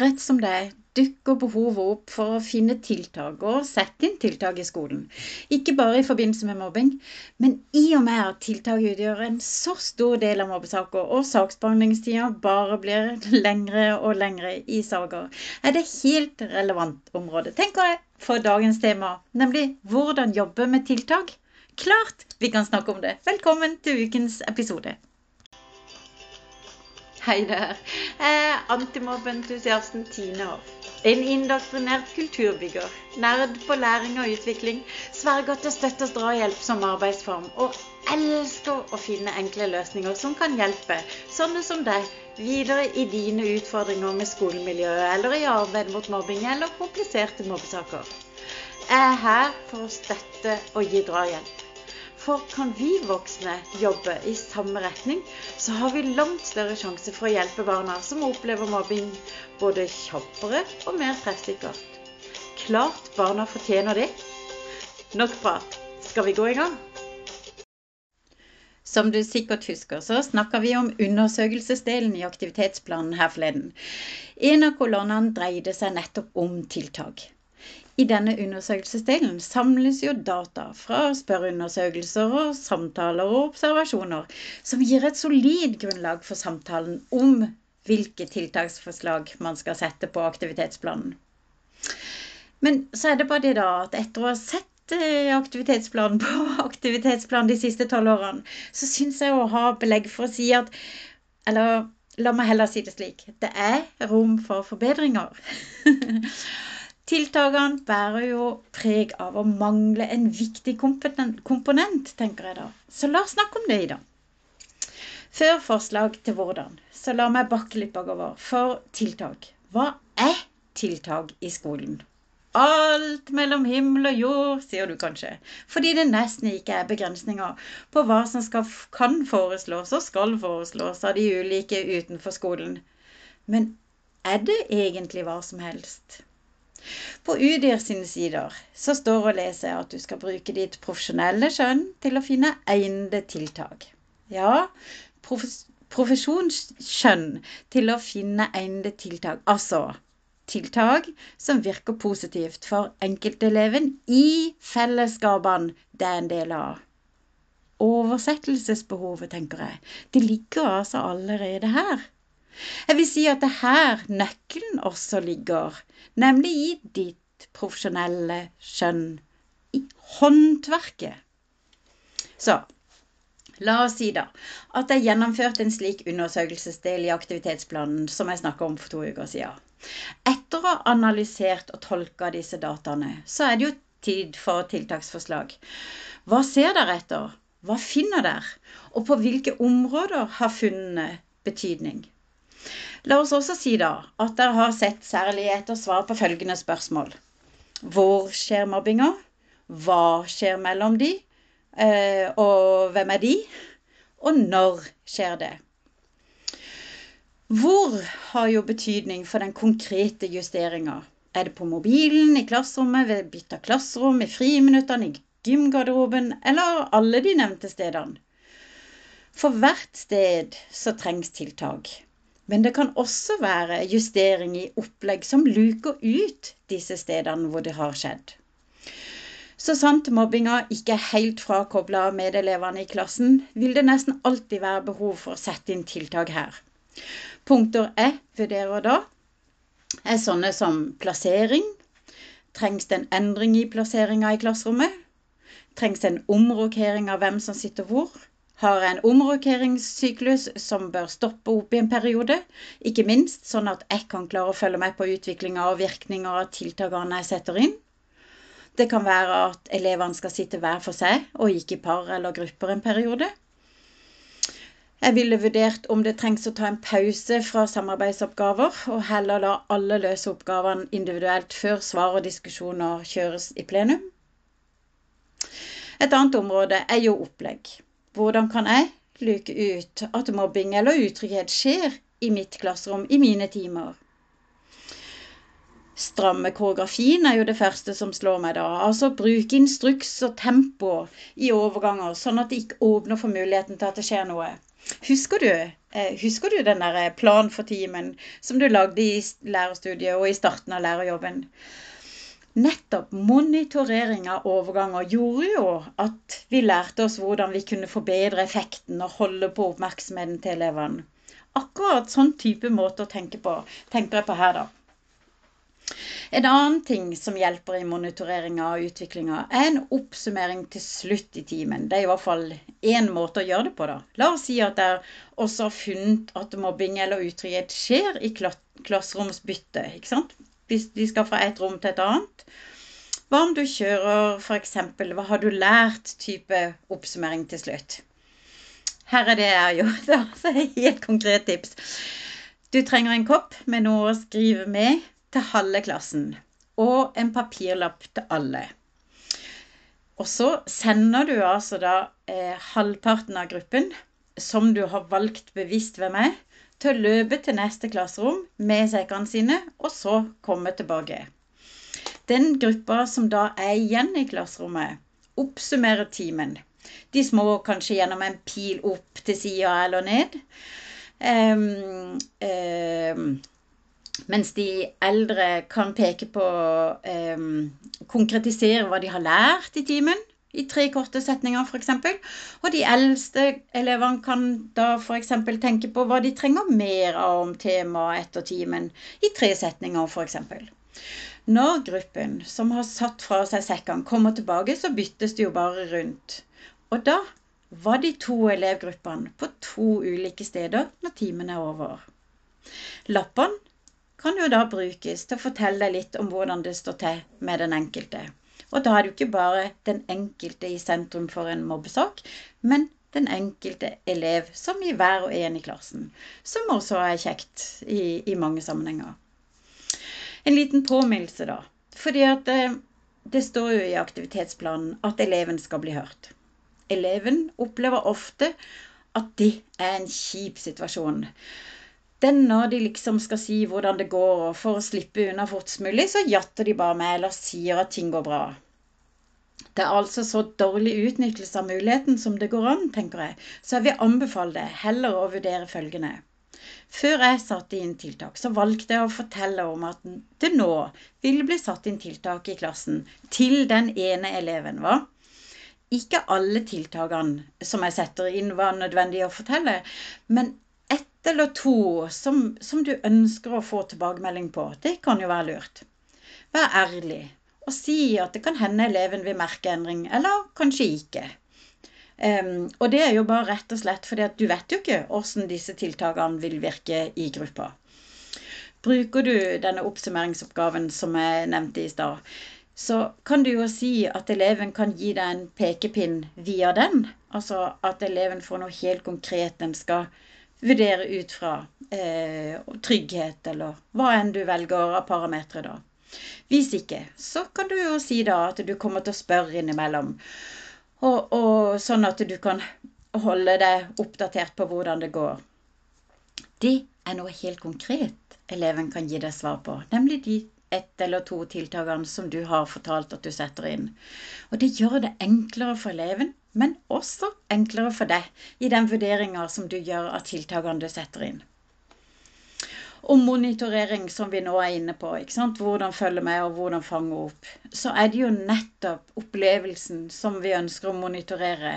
rett som det er, dukker behovet opp for å finne tiltak og sette inn tiltak i skolen. Ikke bare i forbindelse med mobbing, men i og med at tiltak utgjør en så stor del av mobbesaker, og saksbehandlingstida bare blir lengre og lengre i saker, er det helt relevant område, tenker jeg, for dagens tema, nemlig hvordan jobbe med tiltak. Klart vi kan snakke om det. Velkommen til ukens episode. Hei der. Er antimobbeentusiasten Tine Hoff. En indoktrinert kulturbygger. Nerd på læring og utvikling. Sverger til støtte og drahjelp som arbeidsform. Og elsker å finne enkle løsninger som kan hjelpe sånne som deg videre i dine utfordringer med skolemiljøet, eller i arbeid mot mobbing eller kompliserte mobbesaker. Jeg er her for å støtte og gi drahjelp. For kan vi voksne jobbe i samme retning, så har vi langt større sjanse for å hjelpe barna som opplever mobbing, både kjappere og mer treffsikkert. Klart barna fortjener det. Nok prat. Skal vi gå i gang? Som du sikkert husker, så snakka vi om undersøkelsesdelen i aktivitetsplanen her forleden. En av kolonnene dreide seg nettopp om tiltak. I denne undersøkelsesdelen samles jo data fra spørreundersøkelser og samtaler og observasjoner, som gir et solid grunnlag for samtalen om hvilke tiltaksforslag man skal sette på aktivitetsplanen. Men så er det bare det da at etter å ha sett eh, aktivitetsplanen på aktivitetsplanen de siste tolv årene, så syns jeg å ha belegg for å si at Eller la meg heller si det slik det er rom for forbedringer. Tiltakene bærer jo preg av å mangle en viktig komponent, tenker jeg da. Så la oss snakke om det i dag. Før forslag til hvordan, så la meg bakke litt bakover. For tiltak. Hva er tiltak i skolen? Alt mellom himmel og jord, sier du kanskje. Fordi det nesten ikke er begrensninger på hva som skal, kan foreslås og skal foreslås av de ulike utenfor skolen. Men er det egentlig hva som helst? På Udyr sine sider så står å lese at du skal bruke ditt profesjonelle skjønn til å finne egnede tiltak. Ja, profesjonsskjønn til å finne egnede tiltak. Altså tiltak som virker positivt for enkelteleven i fellesskapene det er en del av. Oversettelsesbehovet, tenker jeg, det ligger altså allerede her. Jeg vil si at det er her nøkkelen også ligger, nemlig i ditt profesjonelle skjønn, i håndverket. Så la oss si da at jeg gjennomførte en slik undersøkelsesdel i aktivitetsplanen som jeg snakka om for to uker siden. Etter å ha analysert og tolka disse dataene, så er det jo tid for tiltaksforslag. Hva ser dere etter? Hva finner dere? Og på hvilke områder har funnene betydning? La oss også si da at dere har sett særlig etter svar på følgende spørsmål. Hvor skjer mobbinga? Hva skjer mellom de? Eh, og hvem er de? Og når skjer det? Hvor har jo betydning for den konkrete justeringa? Er det på mobilen, i klasserommet, ved bytte av klasserom, i friminuttene, i gymgarderoben, eller alle de nevnte stedene? For hvert sted så trengs tiltak. Men det kan også være justering i opplegg som luker ut disse stedene hvor det har skjedd. Så sant mobbinga ikke er helt frakobla medelevene i klassen, vil det nesten alltid være behov for å sette inn tiltak her. Punkter jeg vurderer da, er sånne som plassering. Trengs det en endring i plasseringa i klasserommet? Trengs det en omrokering av hvem som sitter hvor? Har en omrokeringssyklus som bør stoppe opp i en periode. Ikke minst sånn at jeg kan klare å følge med på utviklinga og virkninger av tiltakene jeg setter inn. Det kan være at elevene skal sitte hver for seg og ikke i par eller grupper en periode. Jeg ville vurdert om det trengs å ta en pause fra samarbeidsoppgaver, og heller la alle løse oppgavene individuelt før svar og diskusjoner kjøres i plenum. Et annet område er jo opplegg. Hvordan kan jeg luke ut at mobbing eller utrygghet skjer i mitt klasserom i mine timer? Stramme koreografien er jo det første som slår meg da. Altså bruke instruks og tempo i overganger, sånn at det ikke åpner for muligheten til at det skjer noe. Husker du Eh, husker du den der plan for timen som du lagde i lærerstudiet og i starten av lærerjobben? Nettopp monitorering av overganger gjorde jo at vi lærte oss hvordan vi kunne forbedre effekten og holde på oppmerksomheten til elevene. Akkurat sånn type måte å tenke på tenker jeg på her, da. En annen ting som hjelper i monitoreringa av utviklinga, er en oppsummering til slutt i timen. Det er i hvert fall én måte å gjøre det på, da. La oss si at jeg også har funnet at mobbing eller utrygghet skjer i klasseromsbytte. ikke sant? Hvis de skal fra et rom til et annet. Hva om du kjører f.eks. Hva har du lært? type oppsummering til slutt. Her er det jeg har gjort. Altså, helt konkret tips. Du trenger en kopp med noe å skrive med til halve klassen og en papirlapp til alle. Og så sender du altså da eh, halvparten av gruppen, som du har valgt bevisst ved meg, til å løpe til neste klasserom med sekkene sine, og så komme tilbake. Den gruppa som da er igjen i klasserommet, oppsummerer timen. De små kanskje gjennom en pil opp til sida eller ned. Um, um, mens de eldre kan peke på um, Konkretisere hva de har lært i timen. I tre korte setninger, f.eks. Og de eldste elevene kan da f.eks. tenke på hva de trenger mer av om temaet etter timen. I tre setninger, f.eks. Når gruppen som har satt fra seg sekkene, kommer tilbake, så byttes de jo bare rundt. Og da var de to elevgruppene på to ulike steder når timen er over. Lappene kan jo da brukes til å fortelle litt om hvordan det står til med den enkelte. Og da er det jo ikke bare den enkelte i sentrum for en mobbesak, men den enkelte elev som i hver og en i klassen. Som også er kjekt i, i mange sammenhenger. En liten påminnelse, da. Fordi at det, eh, det står jo i aktivitetsplanen at eleven skal bli hørt. Eleven opplever ofte at det er en kjip situasjon den når de liksom skal si hvordan det går, og for å slippe unna fortest mulig, så jatter de bare med eller sier at ting går bra. Det er altså så dårlig utnyttelse av muligheten som det går an, tenker jeg, så jeg vil anbefale det heller å vurdere følgende. Før jeg satte inn tiltak, så valgte jeg å fortelle om at det nå ville bli satt inn tiltak i klassen til den ene eleven. hva? Ikke alle tiltakene som jeg setter inn, var nødvendig å fortelle, men eller to som, som, du ønsker å få tilbakemelding på. Det kan jo være lurt. Vær ærlig og si at det kan hende eleven vil merke endring, eller kanskje ikke. Um, og det er jo bare rett og slett fordi at du vet jo ikke hvordan disse tiltakene vil virke i gruppa. Bruker du denne oppsummeringsoppgaven som jeg nevnte i stad, så kan du jo si at eleven kan gi deg en pekepinn via den. Altså at eleven får noe helt konkret den skal vurdere ut fra eh, trygghet, eller hva enn du velger av parametere, da. Hvis ikke, så kan du jo si da at du kommer til å spørre innimellom. Og, og sånn at du kan holde deg oppdatert på hvordan det går. Det er noe helt konkret eleven kan gi deg svar på, nemlig de ett eller to tiltakene som du har fortalt at du setter inn. Og det gjør det enklere for eleven men også enklere for deg i den vurderinga som du gjør av tiltakene du setter inn og monitorering, som vi nå er inne på, hvordan følge med og hvordan fange opp, så er det jo nettopp opplevelsen som vi ønsker å monitorere.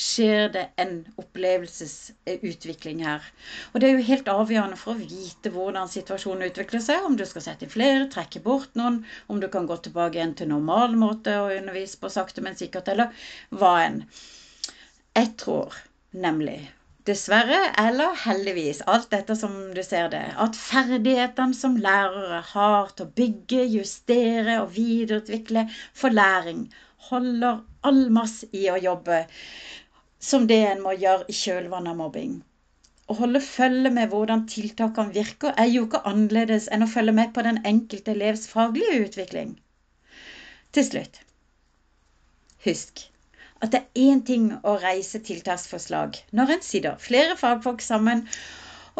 Skjer det en opplevelsesutvikling her? Og det er jo helt avgjørende for å vite hvordan situasjonen utvikler seg, om du skal sette inn flere, trekke bort noen, om du kan gå tilbake igjen til normal måte å undervise på sakte, men sikkert, eller hva enn. Jeg tror nemlig dessverre eller heldigvis, alt dette som du ser det, at ferdighetene som lærere har til å bygge, justere og videreutvikle for læring, holder all masse i å jobbe som det en må gjøre i kjølvannet av mobbing. Å holde følge med hvordan tiltakene virker, er jo ikke annerledes enn å følge med på den enkelte elevs faglige utvikling. Til slutt, husk at det er én ting å reise tiltaksforslag når en sitter flere fagfolk sammen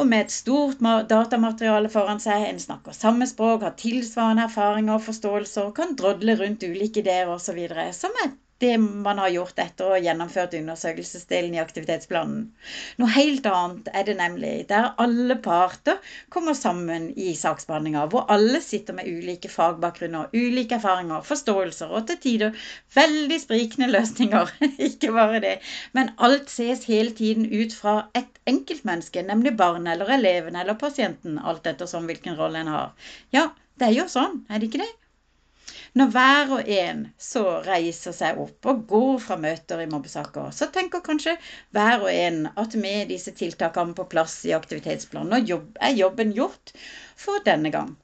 og med et stort datamateriale foran seg, en snakker samme språk, har tilsvarende erfaringer og forståelser, kan drodle rundt ulike ideer osv., som er det man har gjort etter å gjennomført undersøkelsesdelen i aktivitetsplanen. Noe helt annet er det nemlig, der alle parter kommer sammen i saksbehandlinga, hvor alle sitter med ulike fagbakgrunner, ulike erfaringer, forståelser og til tider veldig sprikende løsninger. Ikke bare det, men alt ses hele tiden ut fra et enkeltmenneske, nemlig barnet eller eleven eller pasienten, alt ettersom hvilken rolle en har. Ja, det er jo sånn, er det ikke det? Når hver og en så reiser seg opp og går fra møter i mobbesaker, så tenker kanskje hver og en at med disse tiltakene på plass i aktivitetsplanen, er jobben gjort for denne gang.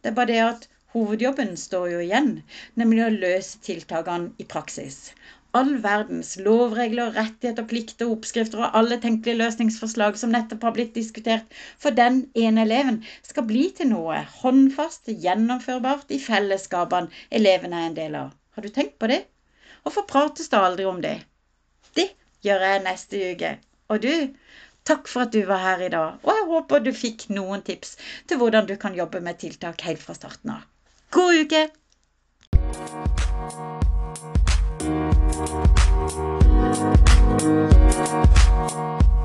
Det er bare det at hovedjobben står jo igjen, nemlig å løse tiltakene i praksis all verdens lovregler, rettigheter, plikter, oppskrifter og alle tenkelige løsningsforslag som nettopp har blitt diskutert for den ene eleven, skal bli til noe håndfast, gjennomførbart i fellesskapene elevene er en del av. Har du tenkt på det? Hvorfor prates det aldri om det? Det gjør jeg neste uke. Og du, takk for at du var her i dag, og jeg håper du fikk noen tips til hvordan du kan jobbe med tiltak helt fra starten av. God uke! Thank you.